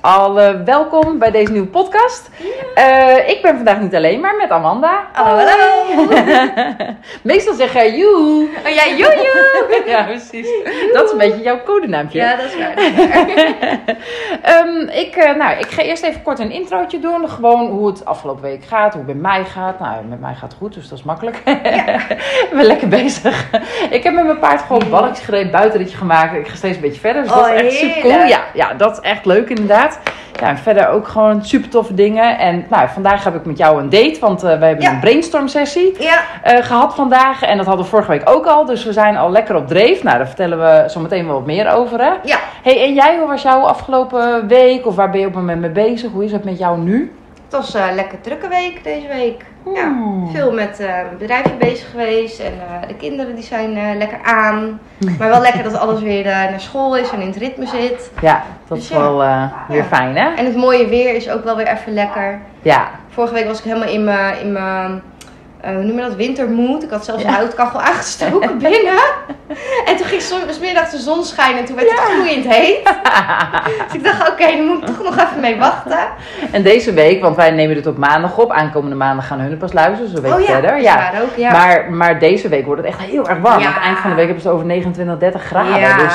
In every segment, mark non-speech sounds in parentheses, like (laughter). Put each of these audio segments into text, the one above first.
Alle welkom bij deze nieuwe podcast. Eh, ik ben vandaag niet alleen, maar met Amanda. Hallo, hallo. (laughs) Meestal zeg jij joe. Oh ja, joejoe. (laughs) ja, precies. Dat is een beetje jouw codenaampje. Ja, dat is waar. dat is waar. Ehm, ik, eh, nou, ik ga eerst even kort een introotje doen. Gewoon hoe het afgelopen week gaat, hoe het met mij gaat. Nou, met mij gaat het goed, dus dat is makkelijk. (laughs) ik ben lekker bezig. ik heb met mijn paard gewoon balletjes gereden, buitenritje gemaakt. Ik ga steeds een beetje verder, dus dat Oh, is echt super cool. Ja, ja, dat is echt leuk inderdaad. Ja, en verder ook gewoon super toffe dingen. En nou, vandaag heb ik met jou een date, want eh, we hebben Ja. een brainstorm sessie Ja, eh, gehad vandaag. En dat hadden we vorige week ook al. Dus we zijn al lekker op dreef. Nou, daar vertellen we zo meteen wel wat meer over. Hè? ja. Hey, en jij, hoe was jouw afgelopen week? Of waar ben je op het moment mee bezig? Hoe is het met jou nu? Het was een lekker drukke week deze week. Ja, Oeh. veel met eh, bedrijfje bezig geweest. En eh, de kinderen die zijn eh, lekker aan. Maar wel lekker dat alles weer naar school is en in het ritme zit. Ja, dat is Dus ja. wel weer Ja. fijn, hè? En het mooie weer is ook wel weer even lekker. Ja. Vorige week was ik helemaal in mijn, hoe noem je dat, wintermood. Ik had zelfs Ja. een houtkachel aangestoken (laughs) binnen. En toen ging s middags de zon schijnen en toen werd het gloeiend heet. Dus ik dacht, oké, dan moet ik toch nog even mee wachten. En deze week, want wij nemen dit op maandag op. Aankomende maandag gaan hun pas luisteren, dus een week oh ja, verder. is Ja. ook, ja. Maar, maar deze week wordt het echt heel erg warm. Aan het eind van de week hebben ze over 29, 30 graden. ja. Dus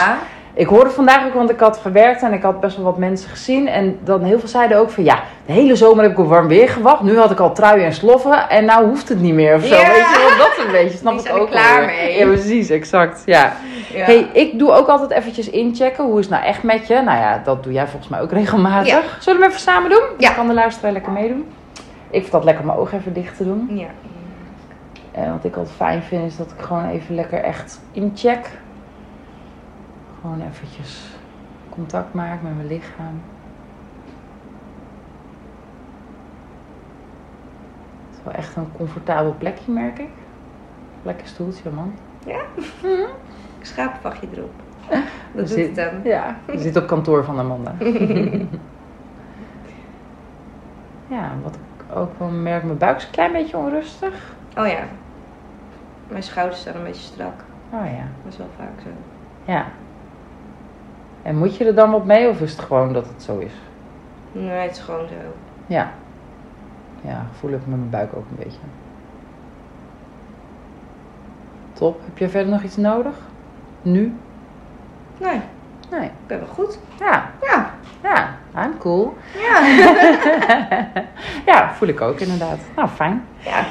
Ik hoorde vandaag ook, want ik had gewerkt en ik had best wel wat mensen gezien. En dan heel veel zeiden ook van ja, de hele zomer heb ik op warm weer gewacht. Nu had ik al truien en sloffen en nou hoeft het niet meer of zo. Ja. Weet je wel, dat een beetje. Snap ik er ook klaar mee. Ja, precies, exact. Ja. Ja. Hey, ik doe ook altijd eventjes inchecken. Hoe is het nou echt met je? Nou ja, dat doe jij volgens mij ook regelmatig. Ja. Zullen we even samen doen? Ja. Dan kan de luisteraar lekker meedoen. Ik vind dat lekker mijn ogen even dicht te doen. ja. En wat ik altijd fijn vind is dat ik gewoon even lekker echt incheck. Gewoon eventjes contact maak met mijn lichaam. Het is wel echt een comfortabel plekje, merk ik. Lekker stoeltje, man. (laughs) Schapenvachtje erop. (laughs) Dat doet zit- het hem. Ja, je zit op kantoor van Amanda. (laughs) ja, wat ik ook wel merk, mijn buik is een klein beetje onrustig. Oh ja. Mijn schouders staan een beetje strak. Oh ja, Dat is wel vaak zo. ja. En moet je er dan wat mee of is het gewoon dat het zo is? Nee, het is gewoon zo. Ja. Ja, heb ik met mijn buik ook een beetje. Top. Heb je verder nog iets nodig? Nu? Nee, Nee. ik ben wel goed. Ja, Ja. ja. I'm cool. Ja. (laughs) ja, voel ik ook inderdaad. Nou, fijn. ja.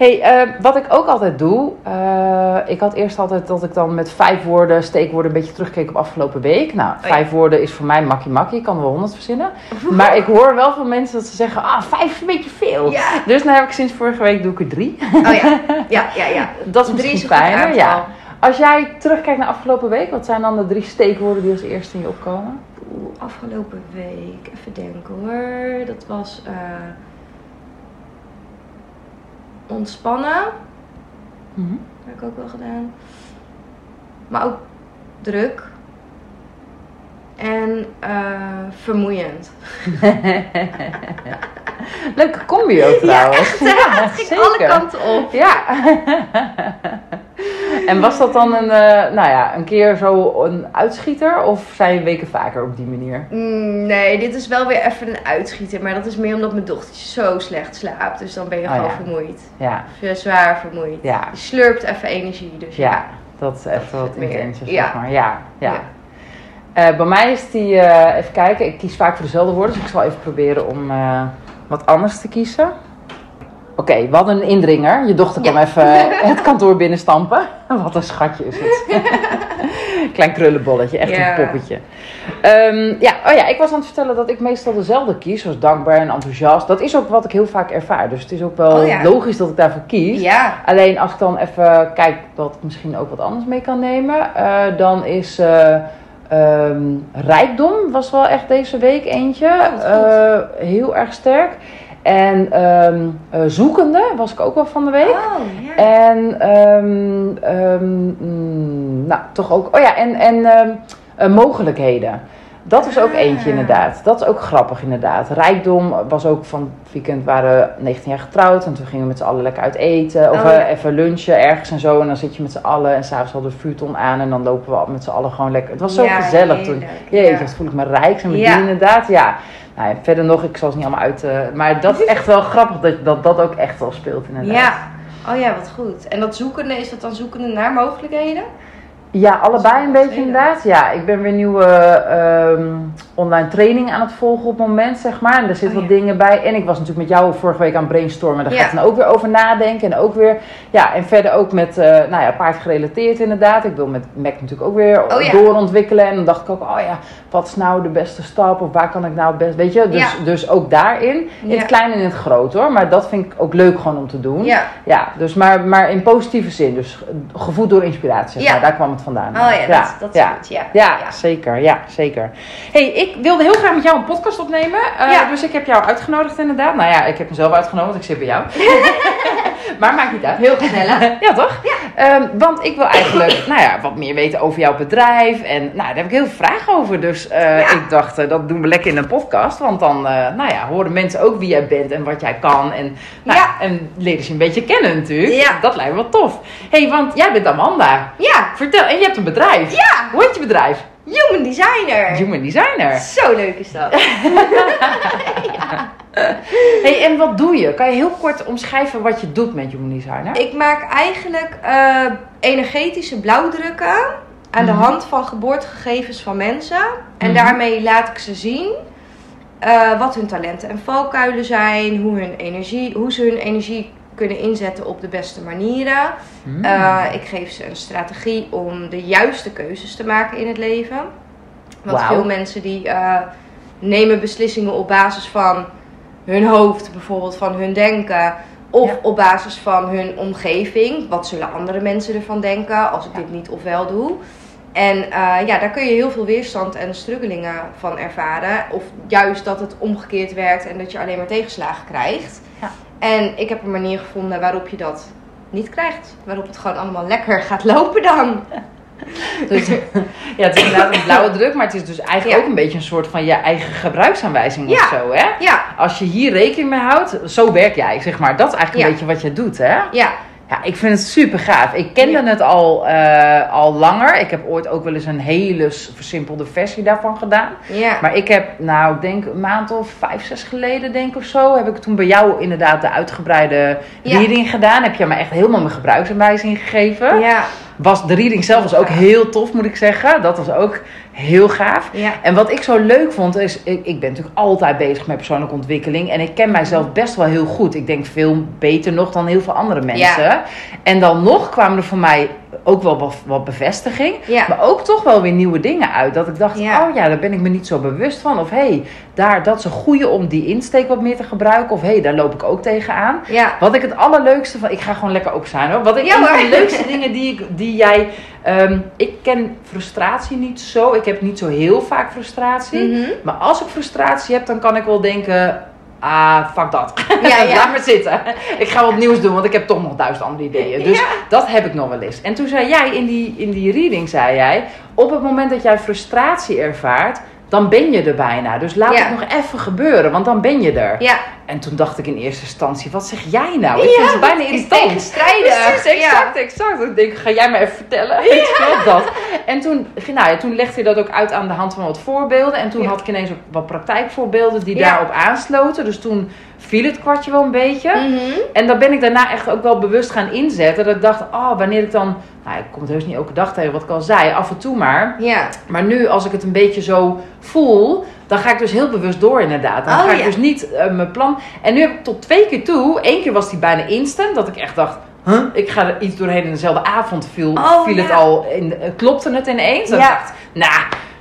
Hey, eh, wat ik ook altijd doe. eh, ik had eerst altijd dat ik dan met vijf woorden, steekwoorden, een beetje terugkeek op afgelopen week. Nou, ja. vijf woorden is voor mij makkie makkie. Ik kan er wel honderd verzinnen. (laughs) Maar ik hoor wel van mensen dat ze zeggen, ah, vijf is een beetje veel. Ja. Dus nou heb ik sinds vorige week doe ik er drie. Oh ja. (laughs) Ja, ja, ja. Dat is Drie misschien is fijner. Ja. Als jij terugkijkt naar afgelopen week, wat zijn dan de drie steekwoorden die als eerste in je opkomen? Oeh, afgelopen week, even denken hoor. Dat was eh, ontspannen. Mhm. Dat heb ik ook wel gedaan. Maar ook druk. En eh, vermoeiend. (laughs) Leuke combi ook trouwens. Ja, het ging alle kanten op. Ja. (laughs) en was dat dan een, eh, nou ja, een keer zo een uitschieter of zijn je weken vaker op die manier? Mm, nee, dit is wel weer even een uitschieter. Maar dat is meer omdat mijn dochtertje zo slecht slaapt. Dus dan ben je Oh, gewoon ja. vermoeid. Ja, Je zwaar vermoeid. ja, Je slurpt even energie. Dus ja. Dat is even is wat intenser, Ja. zeg maar. Ja, ja. Eh, bij mij is die, eh, even kijken, ik kies vaak voor dezelfde woorden. Dus ik zal even proberen om eh, wat anders te kiezen. Oké, hadden een indringer. Je dochter kwam Ja. even het kantoor binnenstampen. (laughs) Wat een schatje is het. (laughs) Klein krullenbolletje, echt Ja. een poppetje. Ehm, ja, oh ja, ik was aan het vertellen dat ik meestal dezelfde kies. Zoals dankbaar en enthousiast. Dat is ook wat ik heel vaak ervaar. Dus het is ook wel Oh ja. logisch dat ik daarvoor kies. Ja. Alleen als ik dan even kijk dat ik misschien ook wat anders mee kan nemen. dan is eh, ehm, rijkdom was wel echt deze week eentje. Oh. Eh, heel erg sterk. En ehm, eh, zoekende was ik ook wel van de week. Oh. En, ehm, mm, nou, toch ook, oh ja, en, en eh, mogelijkheden. Dat was ook Ah. eentje inderdaad. Dat is ook grappig inderdaad. Rijkdom was ook van het weekend, waren 19 jaar getrouwd. En toen gingen we met z'n allen lekker uit eten. Of Oh, ja. eh, even lunchen ergens en zo. En dan zit je met z'n allen. En s'avonds hadden we de vuurton aan. En dan lopen we met z'n allen gewoon lekker. Het was zo Ja, gezellig toen. Jeetje, ja. wat voel ik me rijk. En met die inderdaad, ja. Nou, ja, verder nog, ik zal het niet allemaal uit... eh, maar dat is echt wel grappig dat, dat dat ook echt wel speelt inderdaad. Ja. Oh ja, wat goed. En dat zoekende, is dat dan zoekende naar mogelijkheden? Ja, allebei een beetje inderdaad. Ja, ik ben weer nieuwe ehm, online training aan het volgen op het moment, zeg maar. En er zitten Oh, wat ja. dingen bij. En ik was natuurlijk met jou vorige week aan het brainstormen. Daar Ja. ga ik dan ook weer over nadenken. En ook weer, ja, en verder ook met, eh nou ja, paard gerelateerd inderdaad. Ik wil met Mac natuurlijk ook weer Oh, ja. doorontwikkelen. En dan dacht ik ook, oh ja, wat is nou de beste stap? Of waar kan ik nou het best, weet je? Dus, dus ook daarin, in het klein en in het groot hoor. Maar dat vind ik ook leuk gewoon om te doen. Ja. Ja, dus maar, maar in positieve zin. Dus gevoed door inspiratie, zeg maar. Daar kwam het vandaan. Oh ja, dat, dat is ja. goed. Ja. Ja, zeker. Ja, zeker. hey, ik wilde heel graag met jou een podcast opnemen. Eh. Dus ik heb jou uitgenodigd inderdaad. Nou ja, ik heb mezelf uitgenodigd. Ik zit bij jou. (laughs) maar maakt niet uit. Heel gezellig. (laughs) ja, toch? Ehm, want ik wil eigenlijk (coughs) nou ja, wat meer weten over jouw bedrijf. En nou, daar heb ik heel veel vragen over. Dus eh, ik dacht, eh, dat doen we lekker in een podcast. Want dan nou ja, horen mensen ook wie jij bent en wat jij kan. En, nou, en leren ze een beetje kennen natuurlijk. Dat lijkt me wel tof. hey, want jij bent Amanda. Ja. Vertel, en je hebt een bedrijf. Ja. Hoe heet je bedrijf? Human designer. Human Designer. Zo leuk is dat. (laughs) Hey, en wat doe je? Kan je heel kort omschrijven wat je doet met Human Designer? Ik maak eigenlijk eh, energetische blauwdrukken aan de Mhm. hand van geboortegegevens van mensen. En Mhm. daarmee laat ik ze zien eh, wat hun talenten en valkuilen zijn, hoe, hun energie, hoe ze hun energie kunnen inzetten op de beste manieren. Hmm. Eh, ik geef ze een strategie om de juiste keuzes te maken in het leven. Want veel mensen die eh, nemen beslissingen op basis van hun hoofd, bijvoorbeeld van hun denken. Of Ja. op basis van hun omgeving. Wat zullen andere mensen ervan denken als ik Ja. dit niet of wel doe? En eh, ja, daar kun je heel veel weerstand en struggelingen van ervaren. Of juist dat het omgekeerd werkt en dat je alleen maar tegenslagen krijgt. Ja. En ik heb een manier gevonden waarop je dat niet krijgt. Waarop het gewoon allemaal lekker gaat lopen dan. (laughs) Dus, ja, het is inderdaad een blauwe druk, maar het is dus eigenlijk Ja. ook een beetje een soort van je eigen gebruiksaanwijzing Ja. of zo, hè? Ja, Als je hier rekening mee houdt, zo werk jij, zeg maar. Dat is eigenlijk een beetje wat je doet, hè? ja, Ja, ik vind het super gaaf. Ik kende Ja. het al, eh, al langer. Ik heb ooit ook wel eens een hele versimpelde versie daarvan gedaan. ja. Maar ik heb, nou, ik denk een maand of vijf, zes geleden, denk ik of zo, heb ik toen bij jou inderdaad de uitgebreide Ja. reading gedaan. Heb je me echt helemaal mijn gebruiksaanwijzing gegeven. ja, Was, de reading zelf was ook heel tof, moet ik zeggen. Dat was ook heel gaaf. ja. En wat ik zo leuk vond is, ik, ik ben natuurlijk altijd bezig met persoonlijke ontwikkeling. En ik ken mijzelf best wel heel goed. Ik denk veel beter nog dan heel veel andere mensen. En dan nog kwamen er voor mij ook wel wat, wat bevestiging. Ja. Maar ook toch wel weer nieuwe dingen uit. Dat ik dacht, oh ja, daar ben ik me niet zo bewust van. Of hé, hey, daar, dat is een goede om die insteek wat meer te gebruiken. Of hé, hey, daar loop ik ook tegenaan. Wat ik het allerleukste van... Ik ga gewoon lekker open zijn hoor. Wat ik een van de leukste dingen die, ik, die jij... ehm, ik ken frustratie niet zo. Ik heb niet zo heel vaak frustratie. Mhm. Maar als ik frustratie heb, dan kan ik wel denken... Ah, fuck dat. Ja, (laughs) ja. Laat maar zitten. Ik ga wat nieuws doen, want ik heb toch nog duizend andere ideeën. Dus Ja. dat heb ik nog wel eens. En toen zei jij in die, in die reading, zei jij... Op het moment dat jij frustratie ervaart, dan ben je er bijna. Dus laat Ja. het nog even gebeuren, want dan ben je er. ja. En toen dacht ik in eerste instantie, wat zeg jij nou? Ik Ja, vind het bijna irritant. tegenstrijdig. Precies, exact, exact. Ik denk, ga jij me even vertellen? (laughs) Je wel, dat. En toen, nou ja, toen legde je dat ook uit aan de hand van wat voorbeelden. En toen Ja. had ik ineens ook wat praktijkvoorbeelden die daarop aansloten. Dus toen viel het kwartje wel een beetje. Mhm. En dan ben ik daarna echt ook wel bewust gaan inzetten. Dat ik dacht, oh, wanneer ik dan... Nou, ik kom het heus niet elke dag tegen, wat ik al zei. Af en toe maar. Ja, Maar nu, als ik het een beetje zo voel, dan ga ik dus heel bewust door inderdaad. Dan Oh, ga ik ja. dus niet eh, mijn plan... En nu heb ik tot twee keer toe, Eén keer was die bijna instant, dat ik echt dacht... Huh? Ik ga er iets doorheen in dezelfde avond viel, Oh, viel het al, in, klopte het ineens. Dat Ja. dacht, nou,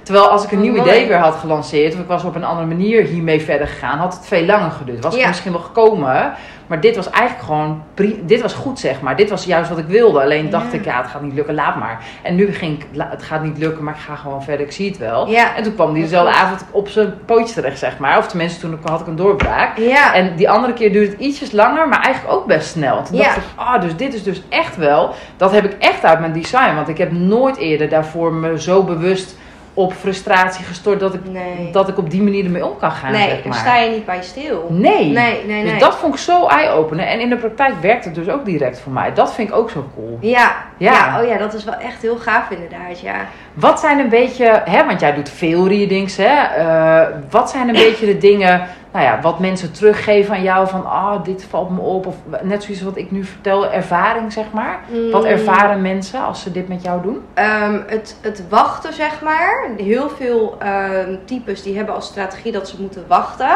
Terwijl als ik een nieuw Mooi. idee weer had gelanceerd, of ik was op een andere manier hiermee verder gegaan, had het veel langer geduurd. Was ik misschien wel gekomen, maar dit was eigenlijk gewoon, dit was goed zeg maar. Dit was juist wat ik wilde. Alleen dacht ik, ja, het gaat niet lukken, laat maar. En nu ging ik, het gaat niet lukken, maar ik ga gewoon verder, ik zie het wel. Ja. En toen kwam die dezelfde avond op zijn pootje terecht, zeg maar. Of tenminste, toen had ik een doorbraak. Ja. En die andere keer duurde het ietsjes langer, maar eigenlijk ook best snel. Toen Ja. dacht ik, ah, dus dit is dus echt wel, dat heb ik echt uit mijn design. Want ik heb nooit eerder daarvoor me zo bewust op frustratie gestort dat ik, Nee. dat ik op die manier ermee om kan gaan, nee, zeg maar. sta je niet bij stil. Nee. Nee, nee, nee. Dus dat vond ik zo eye-opener. En in de praktijk werkt het dus ook direct voor mij. Dat vind ik ook zo cool. Ja. Ja. Ja. oh ja, dat is wel echt heel gaaf inderdaad, ja. Wat zijn een beetje, hè, want jij doet veel readings, hè? eh, wat zijn een beetje de dingen, nou ja, wat mensen teruggeven aan jou van, ah, dit valt me op, of net zoiets wat ik nu vertel, ervaring zeg maar. Wat Mm. ervaren mensen als ze dit met jou doen? Ehm, het, het wachten, zeg maar. Heel veel ehm, types die hebben als strategie dat ze moeten wachten.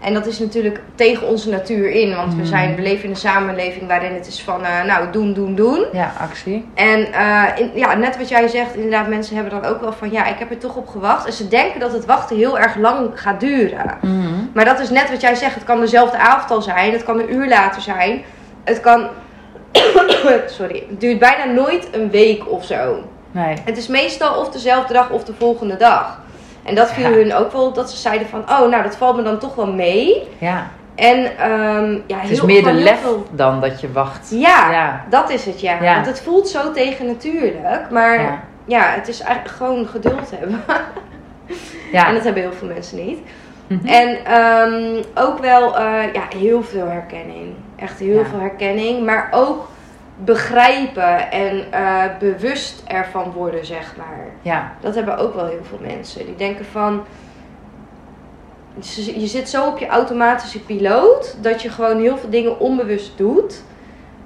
En dat is natuurlijk tegen onze natuur in. Want we, Mm. zijn, we leven in een samenleving waarin het is van, eh, nou, doen, doen, doen. Ja, actie. En eh, in, ja, net wat jij zegt, inderdaad, mensen hebben dan ook wel van, ja, ik heb er toch op gewacht. En ze denken dat het wachten heel erg lang gaat duren. Maar dat is net wat jij zegt. Het kan dezelfde avond al zijn. Het kan een uur later zijn. Het kan... (coughs) Sorry. Het duurt bijna nooit een week of zo. Nee. Het is meestal of dezelfde dag of de volgende dag. En dat viel Ja. hun ook wel dat ze zeiden van... Oh, nou, dat valt me dan toch wel mee. Ja, En ehm ja, het is heel, meer de lef veel- dan dat je wacht. Ja, Ja. dat is het, ja. Ja. Want het voelt zo tegen natuurlijk. Maar Ja. het is eigenlijk gewoon geduld hebben. (laughs) Ja. En dat hebben heel veel mensen niet. Mhm. En ehm, ook wel eh, ja, heel veel herkenning. Echt heel Ja. veel herkenning. Maar ook begrijpen en eh, bewust ervan worden, zeg maar. ja. Dat hebben ook wel heel veel mensen. Die denken van... Je zit zo op je automatische piloot... dat je gewoon heel veel dingen onbewust doet.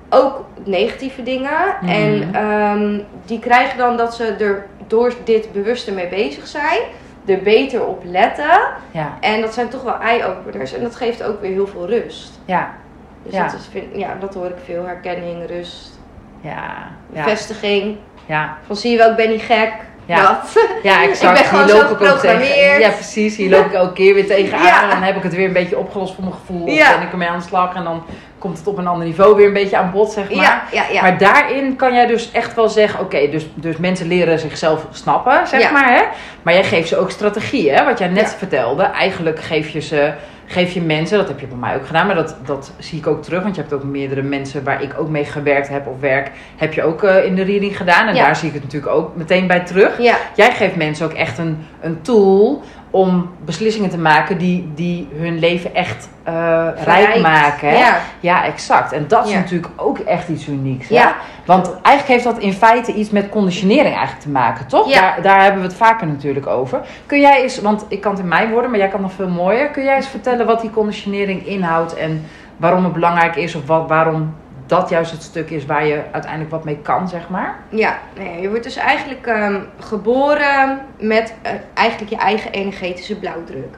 Ook negatieve dingen. Mhm. En ehm, die krijgen dan dat ze er door dit bewuster mee bezig zijn... er beter op letten. Ja. En dat zijn toch wel eye-openers. En dat geeft ook weer heel veel rust. Ja. Dus Ja. dat, is, vind, ja, dat hoor ik veel. Herkenning, rust, Ja. Bevestiging. Ja. Van zie je wel, ik ben niet gek. Ja. Dat. Ja, exact. (laughs) Ik ben Hier loop ik ook tegen. geprogrammeerd. Ja, precies. Hier loop ik elke keer weer tegenaan. Ja. En dan heb ik het weer een beetje opgelost voor mijn gevoel. Of Ja. ben ik ermee aan de slag. En dan komt het op een ander niveau weer een beetje aan bod, zeg maar. Ja, ja, ja. Maar daarin kan jij dus echt wel zeggen, oké, dus, dus mensen leren zichzelf snappen, zeg maar. Hè? Maar jij geeft ze ook strategieën, hè? wat jij net vertelde. Eigenlijk geef je ze, geef je mensen, dat heb je bij mij ook gedaan, maar dat, dat zie ik ook terug. Want je hebt ook meerdere mensen waar ik ook mee gewerkt heb of werk, heb je ook eh, in de reading gedaan. En Ja. daar zie ik het natuurlijk ook meteen bij terug. ja, Jij geeft mensen ook echt een, een tool om beslissingen te maken die, die hun leven echt eh, rijk maken. Hè? Ja. Ja, exact. En dat is Ja. natuurlijk ook echt iets unieks. Hè? Ja. Want eigenlijk heeft dat in feite iets met conditionering eigenlijk te maken, toch? Ja. Daar, daar hebben we het vaker natuurlijk over. Kun jij eens, want ik kan het in mijn woorden, maar jij kan nog veel mooier. Kun jij eens vertellen wat die conditionering inhoudt en waarom het belangrijk is of wat, waarom dat juist het stuk is waar je uiteindelijk wat mee kan, zeg maar? ja. Nee, je wordt dus eigenlijk ehm, geboren met eh, eigenlijk je eigen energetische blauwdruk.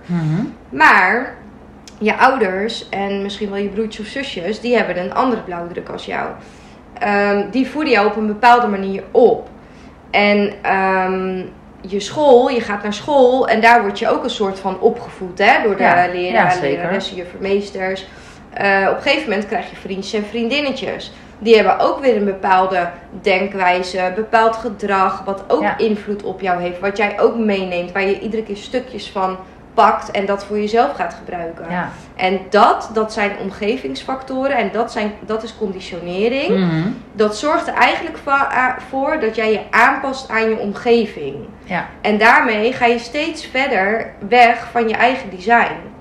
Maar je ouders en misschien wel je broertjes of zusjes, die hebben een andere blauwdruk als jou. Ehm, die voeden jou op een bepaalde manier op. En ehm, je school, je gaat naar school en daar word je ook een soort van opgevoed hè, door de Ja, ja, leraar, zeker. leraressen, Eh op een gegeven moment krijg je vriendjes en vriendinnetjes. Die hebben ook weer een bepaalde denkwijze, bepaald gedrag, wat ook Ja. invloed op jou heeft. Wat jij ook meeneemt, waar je iedere keer stukjes van pakt en dat voor jezelf gaat gebruiken. Ja. En dat, dat zijn omgevingsfactoren en dat, zijn, dat is conditionering. Mhm. Dat zorgt er eigenlijk voor dat jij je aanpast aan je omgeving. Ja. En daarmee ga je steeds verder weg van je eigen design.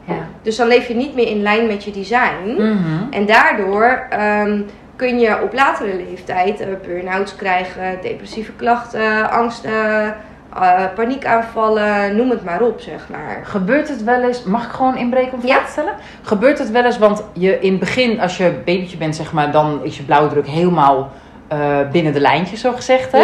Dus dan leef je niet meer in lijn met je design. Mhm. En daardoor ehm, kun je op latere leeftijd eh, burn-outs krijgen, depressieve klachten, angsten, eh, paniekaanvallen, noem het maar op, zeg maar. Gebeurt het wel eens, mag ik gewoon inbreken om Ja. vraag te stellen? Gebeurt het wel eens, want je in het begin, als je babytje bent, zeg maar, dan is je blauwdruk helemaal eh, binnen de lijntjes, zo gezegd. Hè?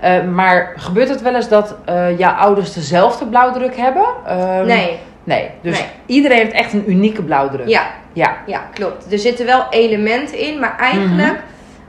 Ja? Maar gebeurt het wel eens dat jouw ouders dezelfde blauwdruk hebben? Ehm, Nee. Nee, dus Nee. iedereen heeft echt een unieke blauwdruk. Ja, Ja, ja, klopt. Er zitten wel elementen in, maar eigenlijk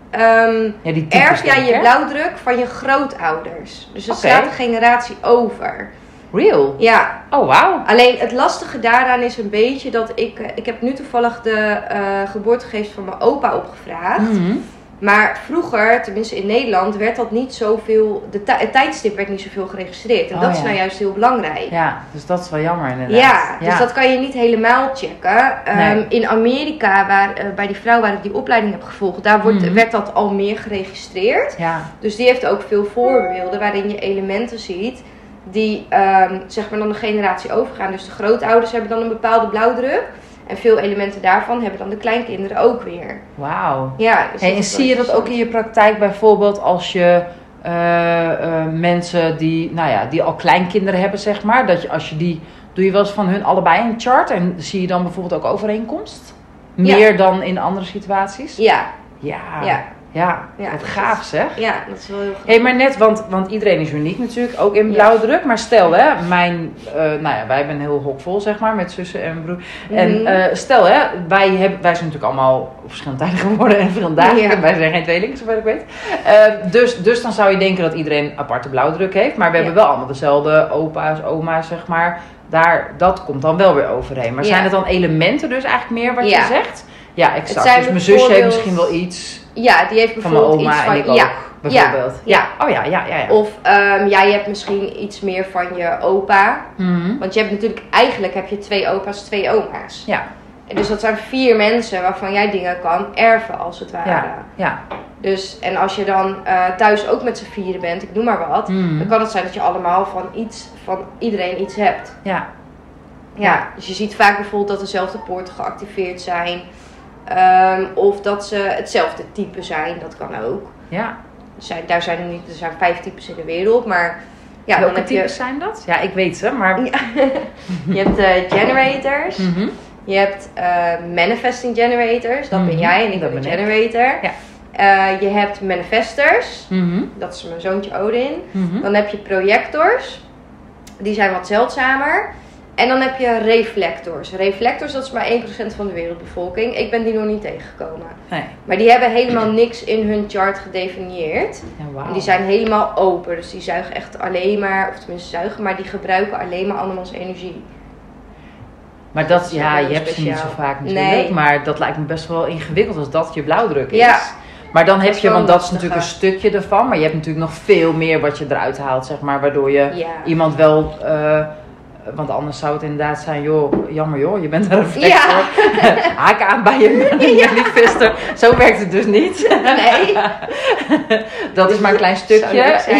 ehm, ja die types erf jij je blauwdruk van je grootouders. Dus het een generatie over. Real? Ja, Oh, wauw. alleen het lastige daaraan is een beetje dat ik... eh, Ik heb nu toevallig de eh geboortegegevens van mijn opa opgevraagd. Mhm. Maar vroeger, tenminste in Nederland, werd dat niet zoveel... De het tijdstip werd niet zoveel geregistreerd. En Oh, dat is ja. nou juist heel belangrijk. Ja, dus dat is wel jammer inderdaad. Ja, dus dat kan je niet helemaal checken. Ehm. In Amerika, waar, eh, bij die vrouw waar ik die opleiding heb gevolgd, daar wordt, Mhm. werd dat al meer geregistreerd. Ja, Dus die heeft ook veel voorbeelden waarin je elementen ziet die ehm, zeg maar dan de generatie overgaan. Dus de grootouders hebben dan een bepaalde blauwdruk. En veel elementen daarvan hebben dan de kleinkinderen ook weer. wauw. Ja, dus en zie je dat ook in je praktijk bijvoorbeeld als je eh, eh, mensen die, nou ja, die al kleinkinderen hebben, zeg maar, dat je als je die, doe je wel eens van hun allebei een chart en zie je dan bijvoorbeeld ook overeenkomst? Ja. Meer dan in andere situaties? Ja, Ja, ja, ja, Ja, wat gaaf zeg. ja, dat is wel heel goed. Hé, maar net, want, want iedereen is uniek natuurlijk, ook in blauwdruk. Maar stel hè, mijn, eh, nou ja, wij hebben een heel hok vol zeg maar, met zussen en broer. En Mhm. eh, stel hè, wij, hebben, wij zijn natuurlijk allemaal op verschillende tijden (laughs) geworden en verschillende dagen. Ja. Wij zijn geen tweelingen, zover ik weet. Eh, dus, dus dan zou je denken dat iedereen een aparte blauwdruk heeft. Maar we hebben wel allemaal dezelfde opa's, oma's zeg maar. Daar, dat komt dan wel weer overheen. Maar zijn het dan elementen dus eigenlijk meer wat je zegt? Ja, exact. zijn Dus mijn zusje heeft misschien wel iets Ja, die heeft van mijn bijvoorbeeld oma iets van... en ik ook. ja, bijvoorbeeld. ja. Oh ja, ja, ja. ja. Of ehm, ja, je hebt misschien iets meer van je opa. Mhm. Want je hebt natuurlijk, eigenlijk heb je twee opa's, twee oma's. Ja, En Dus dat zijn vier mensen waarvan jij dingen kan erven, als het ware. ja, ja. Dus, en als je dan eh, thuis ook met z'n vieren bent, ik noem maar wat. Mhm. Dan kan het zijn dat je allemaal van iets, van iedereen iets hebt. Ja, Ja, dus je ziet vaak bijvoorbeeld dat dezelfde poorten geactiveerd zijn. Ehm, of dat ze hetzelfde type zijn, dat kan ook. ja. Zijn, daar zijn er, niet, er zijn vijf types in de wereld, maar ja, Welke je, types zijn dat? Ja, ik weet ze, maar... (laughs) Je hebt eh, generators, Mhm. je hebt eh, manifesting generators, dat ben Mhm, jij en ik dat ben een ik. generator. Ja. Eh, je hebt manifestors, Mhm. dat is mijn zoontje Odin. Dan heb je projectors, die zijn wat zeldzamer. En dan heb je reflectors. Reflectors, dat is maar 1% van de wereldbevolking. Ik ben die nog niet tegengekomen. Nee. Maar die hebben helemaal niks in hun chart gedefinieerd. Ja, wauw. En die zijn helemaal open. Dus die zuigen echt alleen maar, of tenminste zuigen, maar die gebruiken alleen maar andermans energie. Maar Dat ja, je hebt ze niet zo vaak natuurlijk. Nee. Maar dat lijkt me best wel ingewikkeld als dat je blauwdruk is. Ja. Maar dan heb je, want dat is natuurlijk een stukje ervan. Maar je hebt natuurlijk nog veel meer wat je eruit haalt, zeg maar. Waardoor je Ja. iemand wel... eh, want anders zou het inderdaad zijn, joh, jammer joh, je bent een reflector. (laughs) Haak aan bij (laughs) je manifester. Zo werkt het dus niet. Nee. (laughs) Dat is maar een klein stukje. Zijn.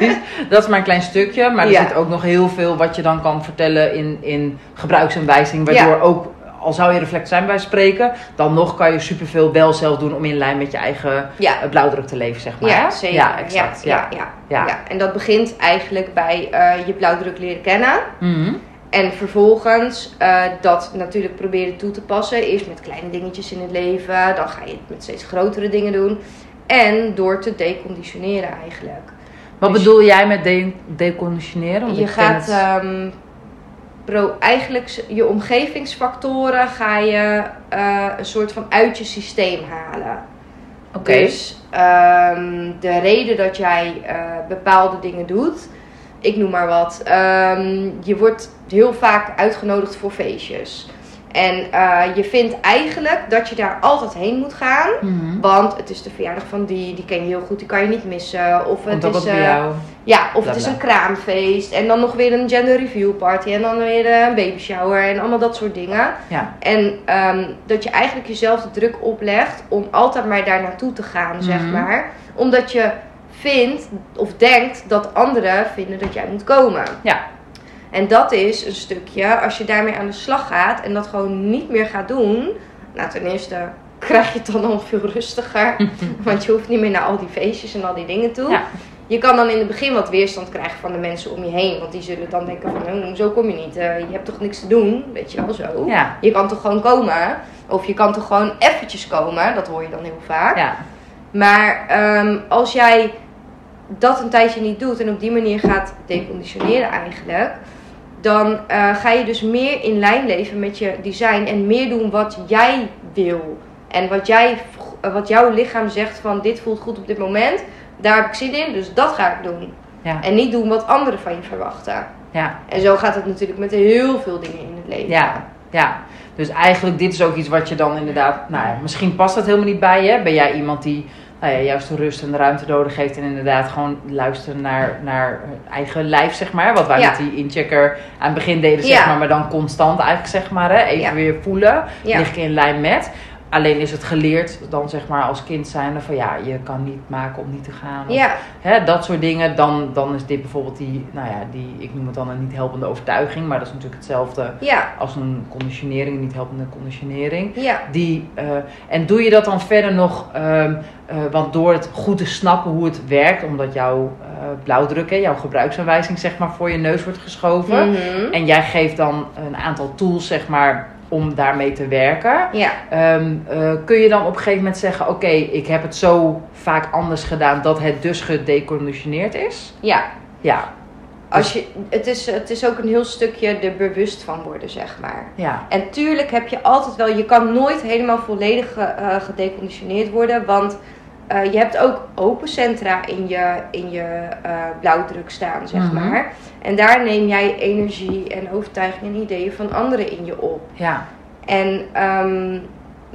Ja. Dat is maar een klein stukje. Maar er Ja. zit ook nog heel veel wat je dan kan vertellen in, in gebruiksaanwijzing. Waardoor Ja. ook, al zou je reflect zijn bij spreken, dan nog kan je superveel wel zelf doen om in lijn met je eigen Ja. eh, blauwdruk te leven, zeg maar. Ja, zeker. Ja, exact. Ja. Ja, ja. En dat begint eigenlijk bij eh, je blauwdruk leren kennen. Mhm. En vervolgens eh, dat natuurlijk proberen toe te passen. Eerst met kleine dingetjes in het leven. Dan ga je het met steeds grotere dingen doen. En door te deconditioneren eigenlijk. Wat Dus- bedoel jij met de deconditioneren? Want je gaat het- ehm, pro, eigenlijk je omgevingsfactoren ga je eh, een soort van uit je systeem halen. Oké. Dus ehm, de reden dat jij eh, bepaalde dingen doet, ik noem maar wat, ehm, je wordt heel vaak uitgenodigd voor feestjes. En eh, je vindt eigenlijk dat je daar altijd heen moet gaan. Mhm. Want het is de verjaardag van die, die ken je heel goed, die kan je niet missen. Of het is, eh, ja, of het is een kraamfeest. En dan nog weer een gender review party. En dan weer eh, een baby shower. En allemaal dat soort dingen. Ja. En ehm, dat je eigenlijk jezelf de druk oplegt om altijd maar daar naartoe te gaan, zeg Mhm. maar. Omdat je vindt of denkt dat anderen vinden dat jij moet komen. Ja. En dat is een stukje, als je daarmee aan de slag gaat en dat gewoon niet meer gaat doen. Nou, ten eerste krijg je het dan al veel rustiger. (laughs) want je hoeft niet meer naar al die feestjes en al die dingen toe. Ja. Je kan dan in het begin wat weerstand krijgen van de mensen om je heen. Want die zullen dan denken van, "Oh, zo kom je niet. Eh, je hebt toch niks te doen? Weet je wel zo. Ja. Je kan toch gewoon komen? Of je kan toch gewoon eventjes komen? Dat hoor je dan heel vaak. Ja. Maar ehm, als jij dat een tijdje niet doet en op die manier gaat deconditioneren eigenlijk, dan eh, ga je dus meer in lijn leven met je design en meer doen wat jij wil. En wat, jij, eh, wat jouw lichaam zegt van dit voelt goed op dit moment, daar heb ik zin in, dus dat ga ik doen. Ja. En niet doen wat anderen van je verwachten. Ja. En zo gaat het natuurlijk met heel veel dingen in het leven. Ja, ja. Dus eigenlijk, dit is ook iets wat je dan inderdaad, nou misschien past dat helemaal niet bij je. Ben jij iemand die nou ja, juist de rust en de ruimte nodig heeft en inderdaad gewoon luisteren naar, naar eigen lijf, zeg maar. Wat wij Ja. met die inchecker aan het begin deden, zeg Ja. maar, maar dan constant eigenlijk, zeg maar. Hè? Even weer voelen, lig ik in lijn met. Alleen is het geleerd dan zeg maar als kind zijnde van ja, je kan niet maken om niet te gaan. Of, Ja, hè, dat soort dingen. Dan, dan is dit bijvoorbeeld die, nou ja, die, ik noem het dan een niet helpende overtuiging. Maar dat is natuurlijk hetzelfde ja, als een conditionering, niet helpende conditionering. ja. Die, eh, en doe je dat dan verder nog, ehm, eh, want door het goed te snappen hoe het werkt, omdat jouw eh, blauwdruk, hè, jouw gebruiksaanwijzing zeg maar voor je neus wordt geschoven. Mhm. En jij geeft dan een aantal tools zeg maar om daarmee te werken. Ja, Ehm, eh, kun je dan op een gegeven moment zeggen, oké, ik heb het zo vaak anders gedaan dat het dus gedeconditioneerd is? ja. Ja, Als je, het, is, het is ook een heel stukje er bewust van worden, zeg maar. ja, En tuurlijk heb je altijd wel, je kan nooit helemaal volledig eh, gedeconditioneerd worden, want eh, je hebt ook open centra in je, in je eh, blauwdruk staan, zeg Mhm. maar. En daar neem jij energie en overtuigingen en ideeën van anderen in je op. ja, En ehm,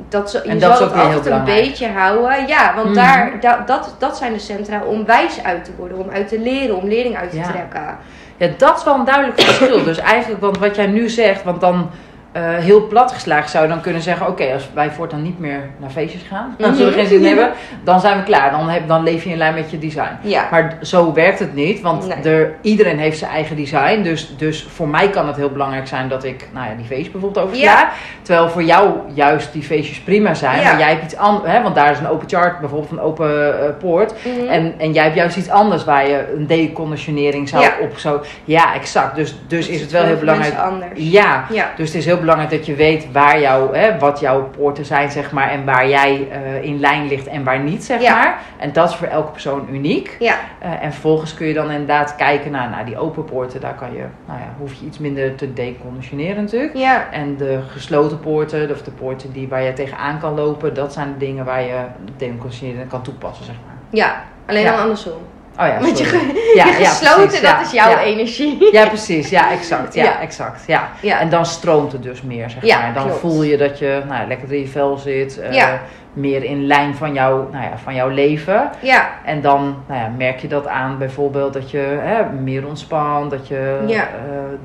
dat, zo, je En zal dat is het altijd een beetje houden. Ja, want Mhm. daar, da- dat, dat zijn de centra om wijs uit te worden, om uit te leren, om lering uit te Ja. trekken. Ja, dat is wel een duidelijk verschil. Dus eigenlijk, want wat jij nu zegt, want dan eh, heel plat geslagen zou je dan kunnen zeggen: Oké, als wij voortaan niet meer naar feestjes gaan, dan zullen we geen zin Mhm. hebben, dan zijn we klaar. Dan, heb, dan leef je in lijn met je design. Ja, Maar zo werkt het niet, want Nee. er, iedereen heeft zijn eigen design. Dus, dus voor mij kan het heel belangrijk zijn dat ik nou ja, die feestjes bijvoorbeeld oversla. Terwijl voor jou juist die feestjes prima zijn. Ja. Maar jij hebt iets anders, want daar is een open chart, bijvoorbeeld een open eh, poort. Mhm. En, en jij hebt juist iets anders waar je een deconditionering zou op zo. Ja, exact. Dus, dus is het wel heel belangrijk. anders. Ja, Ja. dus het is heel belangrijk dat je weet waar jouw, hè, wat jouw poorten zijn, zeg maar, en waar jij eh, in lijn ligt en waar niet, zeg Ja. maar. En dat is voor elke persoon uniek. Ja, Eh, en vervolgens kun je dan inderdaad kijken naar, naar die open poorten. Daar kan je, nou ja, hoef je iets minder te deconditioneren natuurlijk. ja, En de gesloten poorten, of de poorten die, waar je tegenaan kan lopen, dat zijn de dingen waar je deconditioneren kan toepassen, zeg maar. ja. Alleen dan andersom. Oh ja, Want je, Ja, je gesloten, dat is jouw energie. Ja, precies. Ja, exact. Ja, exact. Ja. En dan stroomt het dus meer, zeg maar. Dan klopt. voel je dat je nou, lekker in je vel zit. eh. Meer in lijn van, jou, nou ja, van jouw leven. Ja, En dan nou ja, merk je dat aan bijvoorbeeld dat je hè, meer ontspant. Dat je Ja. eh,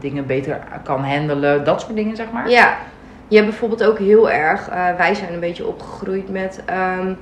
dingen beter kan handelen. Dat soort dingen, zeg maar. ja. Je hebt bijvoorbeeld ook heel erg, eh, wij zijn een beetje opgegroeid met ehm,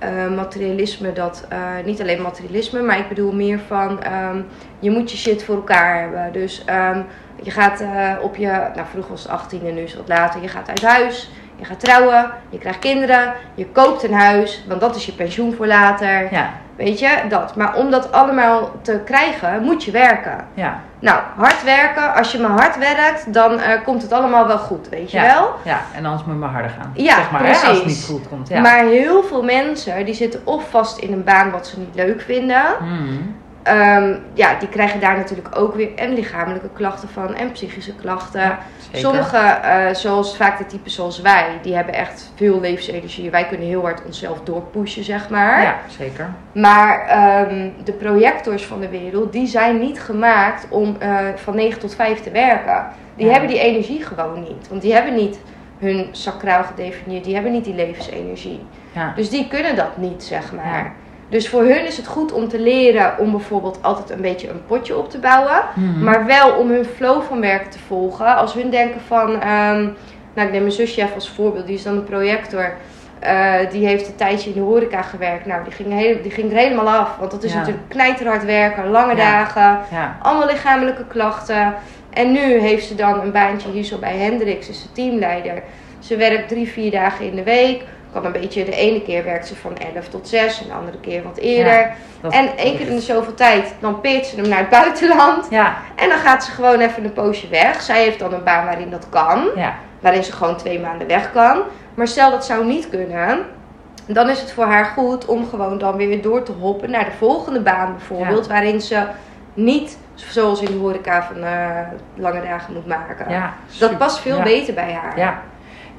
eh, materialisme. Dat, eh, niet alleen materialisme, maar ik bedoel meer van ehm, je moet je shit voor elkaar hebben. Dus ehm, je gaat eh, op je, nou vroeger was het 18 en nu is het wat later, je gaat uit huis. Je gaat trouwen, je krijgt kinderen, je koopt een huis, want dat is je pensioen voor later. Ja, Weet je, dat. Maar om dat allemaal te krijgen, moet je werken. ja, Nou, hard werken. Als je maar hard werkt, dan eh, komt het allemaal wel goed, weet je ja, wel. ja. En anders moet je maar harder gaan. Ja, zeg maar, Hè, als het niet goed komt. Ja. Maar heel veel mensen, die zitten of vast in een baan wat ze niet leuk vinden. Hmm. Ehm, ja, die krijgen daar natuurlijk ook weer en lichamelijke klachten van en psychische klachten. Ja. Sommige, eh, zoals vaak de typen zoals wij, die hebben echt veel levensenergie. Wij kunnen heel hard onszelf doorpushen, zeg maar. Ja, zeker. Maar ehm, de projectors van de wereld, die zijn niet gemaakt om eh, van 9 tot 5 te werken. Die Ja. hebben die energie gewoon niet. Want die hebben niet hun sacraal gedefinieerd. Die hebben niet die levensenergie. Ja. Dus die kunnen dat niet, zeg maar. Dus voor hun is het goed om te leren om bijvoorbeeld altijd een beetje een potje op te bouwen. Mhm. Maar wel om hun flow van werk te volgen. Als hun denken van, ehm, nou ik neem mijn zusje even als voorbeeld, die is dan een projector. Eh, die heeft een tijdje in de horeca gewerkt. Nou, die ging, heel, die ging er helemaal af. Want dat is Ja. natuurlijk knijterhard werken, lange Ja. dagen, Ja, allemaal lichamelijke klachten. En nu heeft ze dan een baantje hier zo bij Hendrix, is ze teamleider. Ze werkt drie, vier dagen in de week. Kan een beetje, de ene keer werkt ze van 11 tot 6 en de andere keer wat eerder. Ja, dat- en één keer in de zoveel tijd, dan peert ze hem naar het buitenland. ja, En dan gaat ze gewoon even een poosje weg. Zij heeft dan een baan waarin dat kan. ja, Waarin ze gewoon twee maanden weg kan. Maar stel dat zou niet kunnen. Dan is het voor haar goed om gewoon dan weer door te hoppen naar de volgende baan bijvoorbeeld. Waarin ze niet zoals in de horeca van eh, lange dagen moet maken. Dat past veel beter bij haar.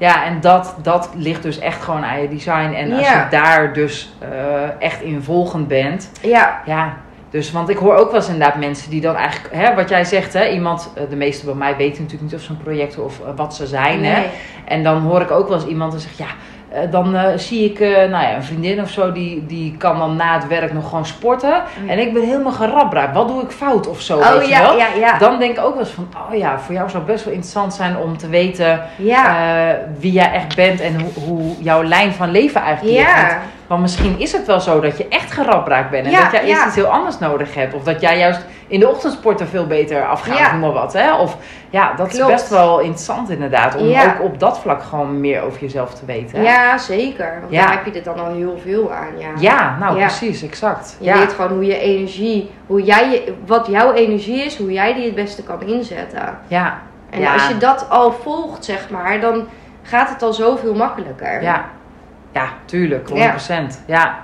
Ja, en dat, dat ligt dus echt gewoon aan je design. En als Ja. je daar dus eh, echt in volgend bent, Ja, ja, Dus, want ik hoor ook wel eens inderdaad mensen die dan eigenlijk, hè, wat jij zegt, hè, iemand, eh, de meeste bij mij weten natuurlijk niet of ze een project of eh, wat ze zijn. Hè? Nee. En dan hoor ik ook wel eens iemand die zegt, ja, dan eh, zie ik, eh, nou ja, een vriendin of zo, die, die kan dan na het werk nog gewoon sporten. En ik ben helemaal gerabraakt. Wat doe ik fout of zo, Oh weet je wel? ja, ja. Dan denk ik ook wel eens van, oh ja, voor jou zou het best wel interessant zijn om te weten eh, wie jij echt bent en hoe, hoe jouw lijn van leven eigenlijk ligt. Want, misschien is het wel zo dat je echt gerabraakt bent en Ja, dat jij eerst ja. iets heel anders nodig hebt. Of dat jij juist in de ochtendsporten veel beter afgaat, Ja. maar wat. Hè? Of ja, dat Klopt. is best wel interessant inderdaad. Om Ja. ook op dat vlak gewoon meer over jezelf te weten. hè? Ja, zeker. Want Ja. daar heb je er dan al heel veel aan. Ja, Ja, nou precies, exact. Je weet gewoon hoe je energie, hoe jij je, wat jouw energie is, hoe jij die het beste kan inzetten. ja. En als je dat al volgt, zeg maar, dan gaat het al zoveel makkelijker. Ja. Ja, tuurlijk, 100%. Ja,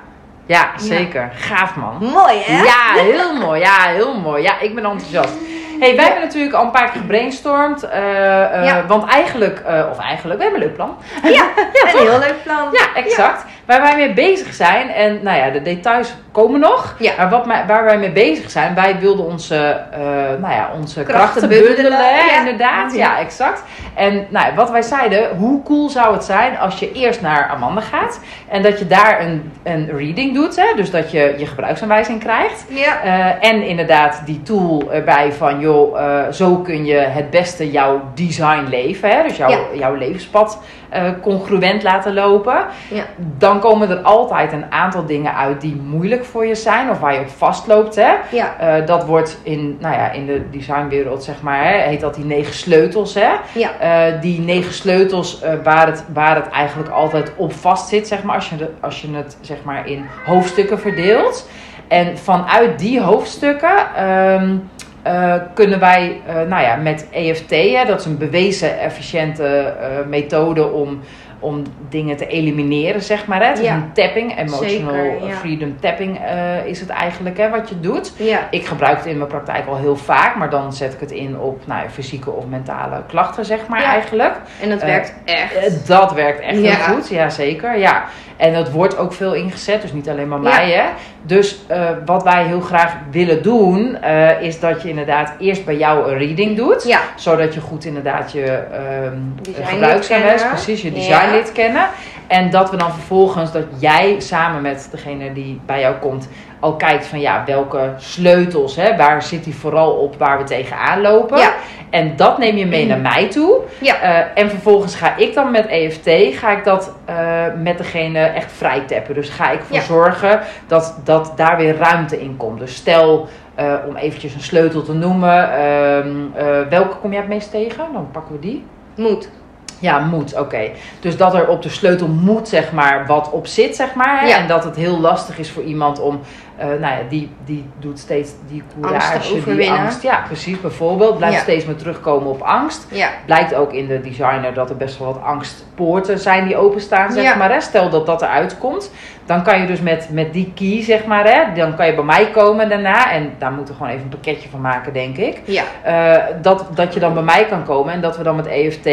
ja. zeker. Gaaf man. Mooi, hè? Ja, heel mooi. Ja, heel mooi. Ja, ik ben enthousiast. Hey, wij hebben natuurlijk al een paar keer gebrainstormd. eh, eh. Want eigenlijk, eh, of eigenlijk, we hebben een leuk plan. Ja, (laughs) Ja, een heel leuk plan. Ja, exact. Waar wij mee bezig zijn, en nou ja, de details komen nog. Ja. Maar wat waar wij mee bezig zijn, wij wilden onze, eh, nou ja, onze krachten, Krachten bundelen. ja. Inderdaad, ja, exact. En nou ja, wat wij zeiden, hoe cool zou het zijn als je eerst naar Amanda gaat. En dat je daar een, een reading doet. Hè, dus dat je je gebruiksaanwijzing krijgt. Ja. Eh, en inderdaad die tool erbij van, joh, eh, zo kun je het beste jouw design leven. Hè? Dus jouw, jouw levenspad eh, congruent laten lopen. Ja. Dan komen er altijd een aantal dingen uit die moeilijk voor je zijn of waar je op vastloopt. Hè? Ja. Eh, dat wordt in, nou ja, in de designwereld, zeg maar, hè, heet dat die negen sleutels. Hè? Ja. Eh, die negen sleutels waar, het, waar het eigenlijk altijd op vast zit, zeg maar, als je, de, als je het zeg maar, in hoofdstukken verdeelt. En vanuit die hoofdstukken ehm, eh, kunnen wij eh, nou ja, met EFT, hè, dat is een bewezen efficiënte eh, methode om, om dingen te elimineren, zeg maar. Hè. Het is een tapping, emotional Zeker, ja. freedom tapping is het eigenlijk hè, wat je doet. Ja. Ik gebruik het in mijn praktijk al heel vaak, maar dan zet ik het in op nou, fysieke of mentale klachten, zeg maar eigenlijk. En dat werkt echt. Dat werkt echt heel goed, ja zeker. Ja. En dat wordt ook veel ingezet, dus niet alleen maar Ja. mij. Hè? Dus eh, wat wij heel graag willen doen, eh, is dat je inderdaad eerst bij jou een reading doet. Ja. Zodat je goed inderdaad je kennen. precies, je Ja. design leert kennen. En dat we dan vervolgens, dat jij samen met degene die bij jou komt, al kijkt van ja, welke sleutels, hè, waar zit die vooral op waar we tegenaan lopen. Ja. En dat neem je mee naar mij toe. Ja. Eh, en vervolgens ga ik dan met EFT, ga ik dat eh, met degene echt vrij tappen. Dus ga ik voor Ja. zorgen dat, dat daar weer ruimte in komt. Dus stel, eh, om eventjes een sleutel te noemen, ehm, eh, welke kom jij het meest tegen? Dan pakken we die. Moet. Ja, moet, oké. Dus dat er op de sleutel moet, zeg maar, wat op zit, zeg maar. Ja. En dat het heel lastig is voor iemand om, eh, nou ja, die, die doet steeds die Angst courage, die overwinnen. angst. Ja, precies, bijvoorbeeld. Blijft Ja. steeds meer terugkomen op angst. Ja. Blijkt ook in de designer dat er best wel wat angstpoorten zijn die openstaan, zeg Ja. maar. Hè? Stel dat dat eruit komt, dan kan je dus met, met die key, zeg maar, hè, dan kan je bij mij komen daarna. En daar moeten we gewoon even een pakketje van maken, denk ik. Ja. Eh, dat, dat je dan bij mij kan komen en dat we dan met EFT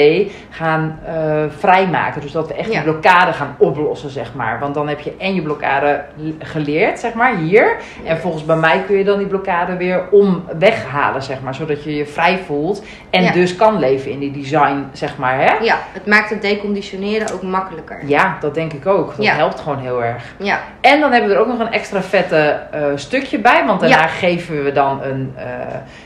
gaan eh, vrijmaken. Dus dat we echt Ja. die blokkade gaan oplossen, zeg maar. Want dan heb je en je blokkade geleerd, zeg maar, hier. En volgens bij mij kun je dan die blokkade weer om weghalen, zeg maar. Zodat je je vrij voelt en Ja. dus kan leven in die design, zeg maar, hè? Ja. Het maakt het deconditioneren ook makkelijker. Ja, dat denk ik ook. Dat helpt gewoon heel erg. Ja. En dan hebben we er ook nog een extra vette eh, stukje bij. Want daarna geven we dan een... eh,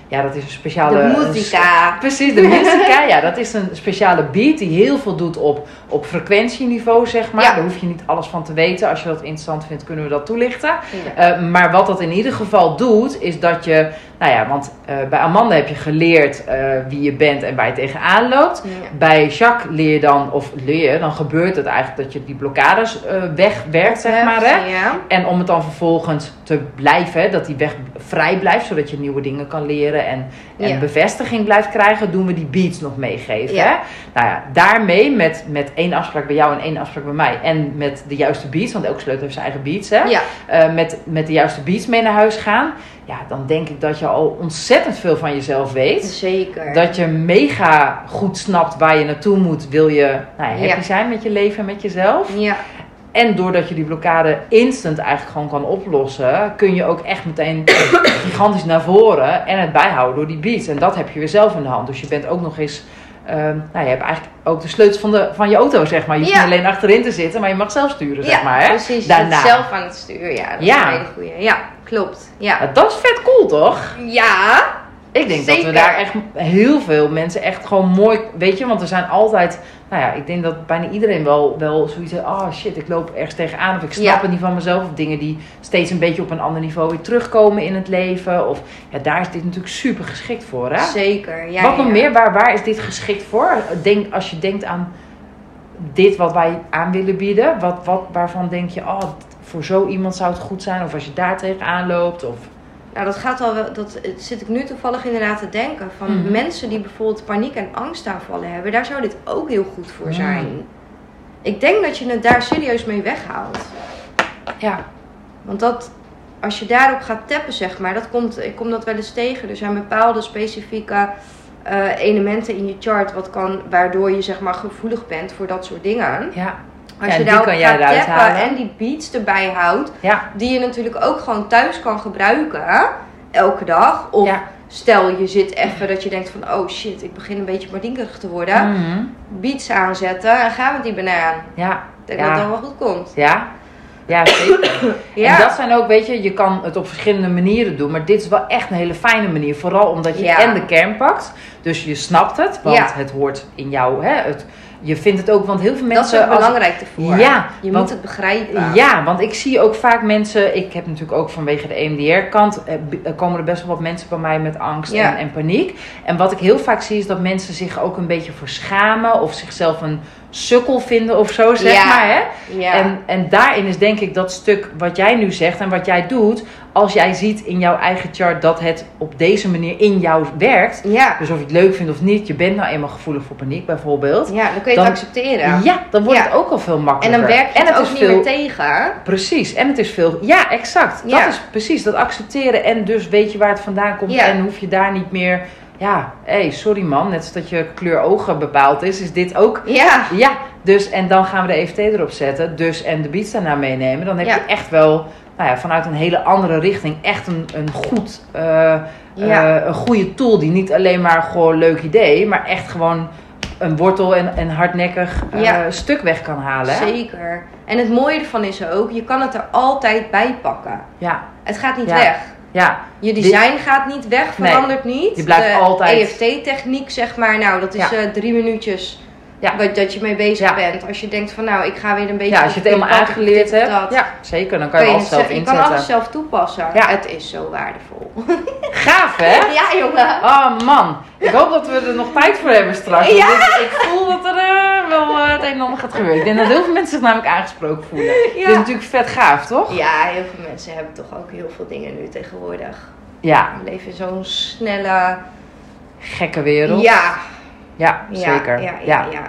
ja, dat is een speciale... De een muzika. Precies, de muzika. ja, dat is een speciale beat die heel veel doet op, op frequentieniveau, zeg maar. Ja. Daar hoef je niet alles van te weten. Als je dat interessant vindt, kunnen we dat toelichten. Ja. Eh, maar wat dat in ieder geval doet, is dat je... Nou ja, want eh, bij Amanda heb je geleerd eh, wie je bent en waar je tegenaan loopt. Ja. Bij Jacques leer je dan, of leer je, dan gebeurt het eigenlijk dat je die blokkades wegwerkt, zeg maar. Hè? En om het dan vervolgens te blijven, hè, dat die weg vrij blijft, zodat je nieuwe dingen kan leren en, en Ja. bevestiging blijft krijgen, doen we die beats nog meegeven. Ja. Hè? Nou ja, daarmee met, met één afspraak bij jou en één afspraak bij mij en met de juiste beats, want elke sleutel heeft zijn eigen beats, hè? Ja. Eh, met, met de juiste beats mee naar huis gaan, ja, dan denk ik dat je al ontzettend veel van jezelf weet. Zeker. Dat je mega goed snapt waar je naartoe moet, wil je nou happy zijn met je leven en met jezelf. Ja. En doordat je die blokkade instant eigenlijk gewoon kan oplossen, kun je ook echt meteen (coughs) gigantisch naar voren en het bijhouden door die beats. En dat heb je weer zelf in de hand. Dus je bent ook nog eens. ehm, nou, je hebt eigenlijk ook de sleutels van, de, van je auto, zeg maar. Je hoeft Ja. niet alleen achterin te zitten, maar je mag zelf sturen, zeg maar. Hè? precies. Je Daarna. zit zelf aan het stuur. Ja, dat Ja. is een hele goeie. Ja, klopt. Ja. Ja, dat is vet cool, toch? Ja. Ik denk dat we daar echt heel veel mensen echt gewoon mooi, weet je, want er zijn altijd, nou ja, ik denk dat bijna iedereen wel, wel zoiets heeft, oh shit, ik loop ergens tegenaan of ik snap Ja. het niet van mezelf of dingen die steeds een beetje op een ander niveau weer terugkomen in het leven of, ja, daar is dit natuurlijk super geschikt voor, hè? Zeker. Ja, wat nog ja. meer, waar, waar is dit geschikt voor? Denk, als je denkt aan dit wat wij aan willen bieden, wat, wat, waarvan denk je, oh, voor zo iemand zou het goed zijn of als je daar tegenaan loopt of... Nou, dat gaat al wel. Dat zit ik nu toevallig inderdaad te denken. Van Mhm. mensen die bijvoorbeeld paniek en angstaanvallen hebben, daar zou dit ook heel goed voor Mhm. zijn. Ik denk dat je het daar serieus mee weghaalt. Ja. Want dat, als je daarop gaat tappen, zeg maar, dat komt, ik kom dat wel eens tegen. Er zijn bepaalde specifieke eh, elementen in je chart wat kan, waardoor je zeg maar gevoelig bent voor dat soort dingen. Ja, Als Ja, je die daarop gaat tappen halen. en die beats erbij houdt, ja, die je natuurlijk ook gewoon thuis kan gebruiken, elke dag. Of ja. stel je zit even dat je denkt van, oh shit, ik begin een beetje mardinkerig te worden. Mhm. Beats aanzetten en gaan met die banaan. Ja, Ik denk dat het dan wel goed komt. ja. Ja, zeker. (coughs) Ja. En dat zijn ook, weet je, je kan het op verschillende manieren doen. Maar dit is wel echt een hele fijne manier. Vooral omdat je Ja. en de kern pakt. Dus je snapt het, want Ja. het hoort in jou. Hè, het, je vindt het ook, want heel veel Dat is mensen... ook belangrijk ervoor. Ja, je want- moet het begrijpen. Ja, want ik zie ook vaak mensen. Ik heb natuurlijk ook vanwege de EMDR-kant. eh, komen er best wel wat mensen bij mij met angst Ja. en, en paniek. En wat ik heel vaak zie is dat mensen zich ook een beetje verschamen. Of zichzelf een sukkel vinden of zo, zeg Ja. maar. Hè? Ja. En, en daarin is denk ik dat stuk wat jij nu zegt en wat jij doet. Als jij ziet in jouw eigen chart dat het op deze manier in jou werkt. ja. Dus of je het leuk vindt of niet. Je bent nou eenmaal gevoelig voor paniek bijvoorbeeld. ja, dan kun je Dan- het accepteren. Ja, dan wordt Ja. het ook al veel En makkelijker. dan werkt je En het ook is niet veel- meer tegen. Precies, en het is veel. Ja, exact. Ja. Dat is precies dat accepteren. En dus weet je waar het vandaan komt. En hoef je daar niet meer. Ja, hé, hey, sorry man. Net als dat je kleur ogen bepaald is, is dit ook. Ja. Ja, dus en dan gaan we de EFT erop zetten. Dus en de beats daarna meenemen. Dan heb je echt wel, nou ja, vanuit een hele andere richting, echt een, een goed. eh, Ja. eh, een goede tool die niet alleen maar gewoon leuk idee, maar echt gewoon een wortel en, en hardnekkig eh, Ja. stuk weg kan halen. hè? Zeker. En het mooie ervan is ook, je kan het er altijd bij pakken. Ja, Het gaat niet Ja. weg. ja, Je design gaat niet weg, Nee. verandert niet. Je blijft de altijd- EFT-techniek, zeg maar, nou, dat is drie minuutjes Ja. wat, dat je mee bezig Ja. bent. Als je denkt van, nou, ik ga weer een beetje... ja, als je het helemaal aangeleerd hebt. dat. Ja, zeker. Dan kan je, Kun alles zelf ze- je inzetten. kan alles zelf toepassen. Ja. Het is zo waardevol. (laughs) Gaaf, hè? (laughs) ja, jongen. Oh man, ik hoop dat we er nog tijd voor hebben straks. Ja. ik voel dat er eh, wel eh, het een en ander gaat gebeuren. Ik denk dat heel veel mensen zich namelijk aangesproken voelen. (laughs) Dit is natuurlijk vet gaaf, toch? Ja, heel veel mensen hebben toch ook heel veel dingen nu tegenwoordig. Ja, We leven in zo'n snelle... gekke wereld. Ja, Ja, zeker. Ja, ja, ja.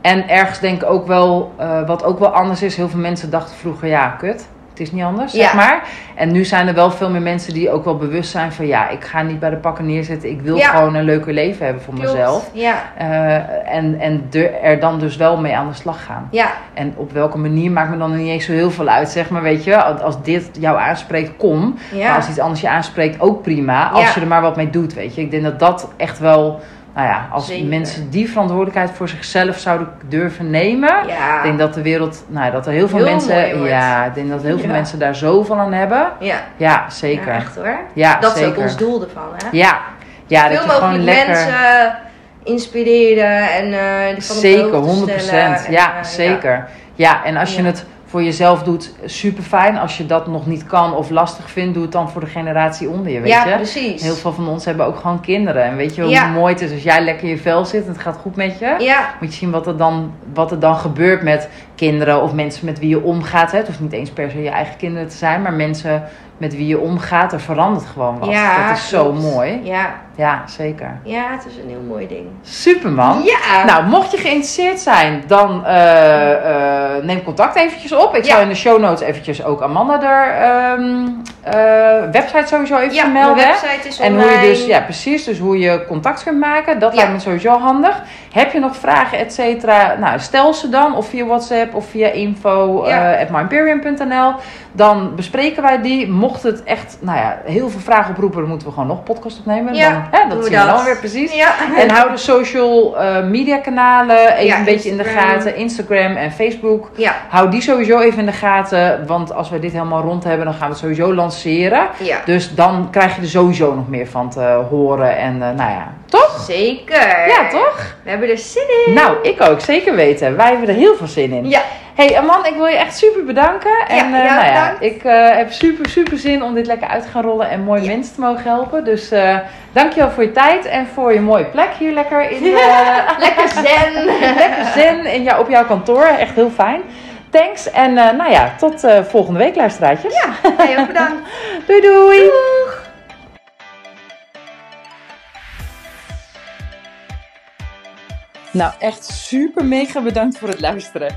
En ergens denk ik ook wel, eh, wat ook wel anders is. Heel veel mensen dachten vroeger, ja, kut. Het is niet anders, zeg maar. En nu zijn er wel veel meer mensen die ook wel bewust zijn van... ja, ik ga niet bij de pakken neerzitten. Ik wil gewoon een leuker leven hebben voor Klopt. mezelf. Ja, Eh, en en de- er dan dus wel mee aan de slag gaan. ja, En op welke manier maakt me dan niet eens zo heel veel uit, zeg maar, weet je. Als dit jou aanspreekt, kom. Maar als iets anders je aanspreekt, ook prima. Als je er maar wat mee doet, weet je. Ik denk dat dat echt wel, nou ja, als Zeker. mensen die verantwoordelijkheid voor zichzelf zouden durven nemen. Ja. Ik denk dat de wereld, nou ja, dat er heel veel Heel mensen, ja, ik denk dat heel veel Ja. mensen daar zoveel aan hebben. ja. Ja, zeker. Ja, Ja, echt hoor. dat zeker. is ook ons doel ervan, hè? Ja, ja dat Veel je gewoon lekker. mensen inspireren en eh van de Zeker, hoogte 100 stellen. En, Ja, eh, zeker. Ja. en als je Ja. het voor jezelf doet, super fijn. Als je dat nog niet kan of lastig vindt, doe het dan voor de generatie onder je, weet Ja, je. precies. Heel veel van ons hebben ook gewoon kinderen. En weet je hoe mooi het is als jij lekker in je vel zit en het gaat goed met je? Ja, Moet je zien wat er, dan, wat er dan gebeurt met kinderen of mensen met wie je omgaat. Hè? Het hoeft niet eens per se je eigen kinderen te zijn, maar mensen met wie je omgaat, er verandert gewoon wat. ja. dat is zo mooi. Ja, Ja, zeker. ja, het is een heel mooi ding. Superman. Ja. Nou, mocht je geïnteresseerd zijn, dan eh, eh, neem contact eventjes op. Ik Ja. zal in de show notes eventjes ook Amanda er ehm, eh, website sowieso even ja, mijn hè? website is En online. hoe je dus, ja precies, dus hoe je contact kunt maken, dat Ja. lijkt me sowieso handig. Heb je nog vragen, et cetera, nou stel ze dan of via WhatsApp of via info Ja. at. Dan bespreken wij die. Mocht het echt, nou ja, heel veel vragen oproepen, dan moeten we gewoon nog podcast opnemen. Ja, dan, hè, dat zien we dan weer precies. Ja. En hou de social eh, media kanalen even Ja, een beetje in de gaten. Instagram en Facebook. Ja. Hou die sowieso even in de gaten. Want als we dit helemaal rond hebben, dan gaan we het sowieso lanceren. Dus dan krijg je er sowieso nog meer van te horen. En eh, nou ja, toch? Zeker. Ja, toch? We hebben er zin in. Nou, ik ook. Zeker weten. Wij hebben er heel veel zin in. Ja. Hey Aman, ik wil je echt super bedanken. En Ja, eh, nou ja, bedankt. ik eh, heb super, super zin om dit lekker uit te gaan rollen en mooie Ja. mensen te mogen helpen. Dus eh dankjewel voor je tijd en voor je mooie plek hier lekker in (laughs) eh, Lekker zen. (laughs) lekker zin in jou, op jouw kantoor. Echt heel fijn. Thanks en eh, nou ja, tot eh, volgende week luisteraartjes. Ja, jij ook bedankt. (laughs) Doei doei! Nou, echt super mega bedankt voor het luisteren.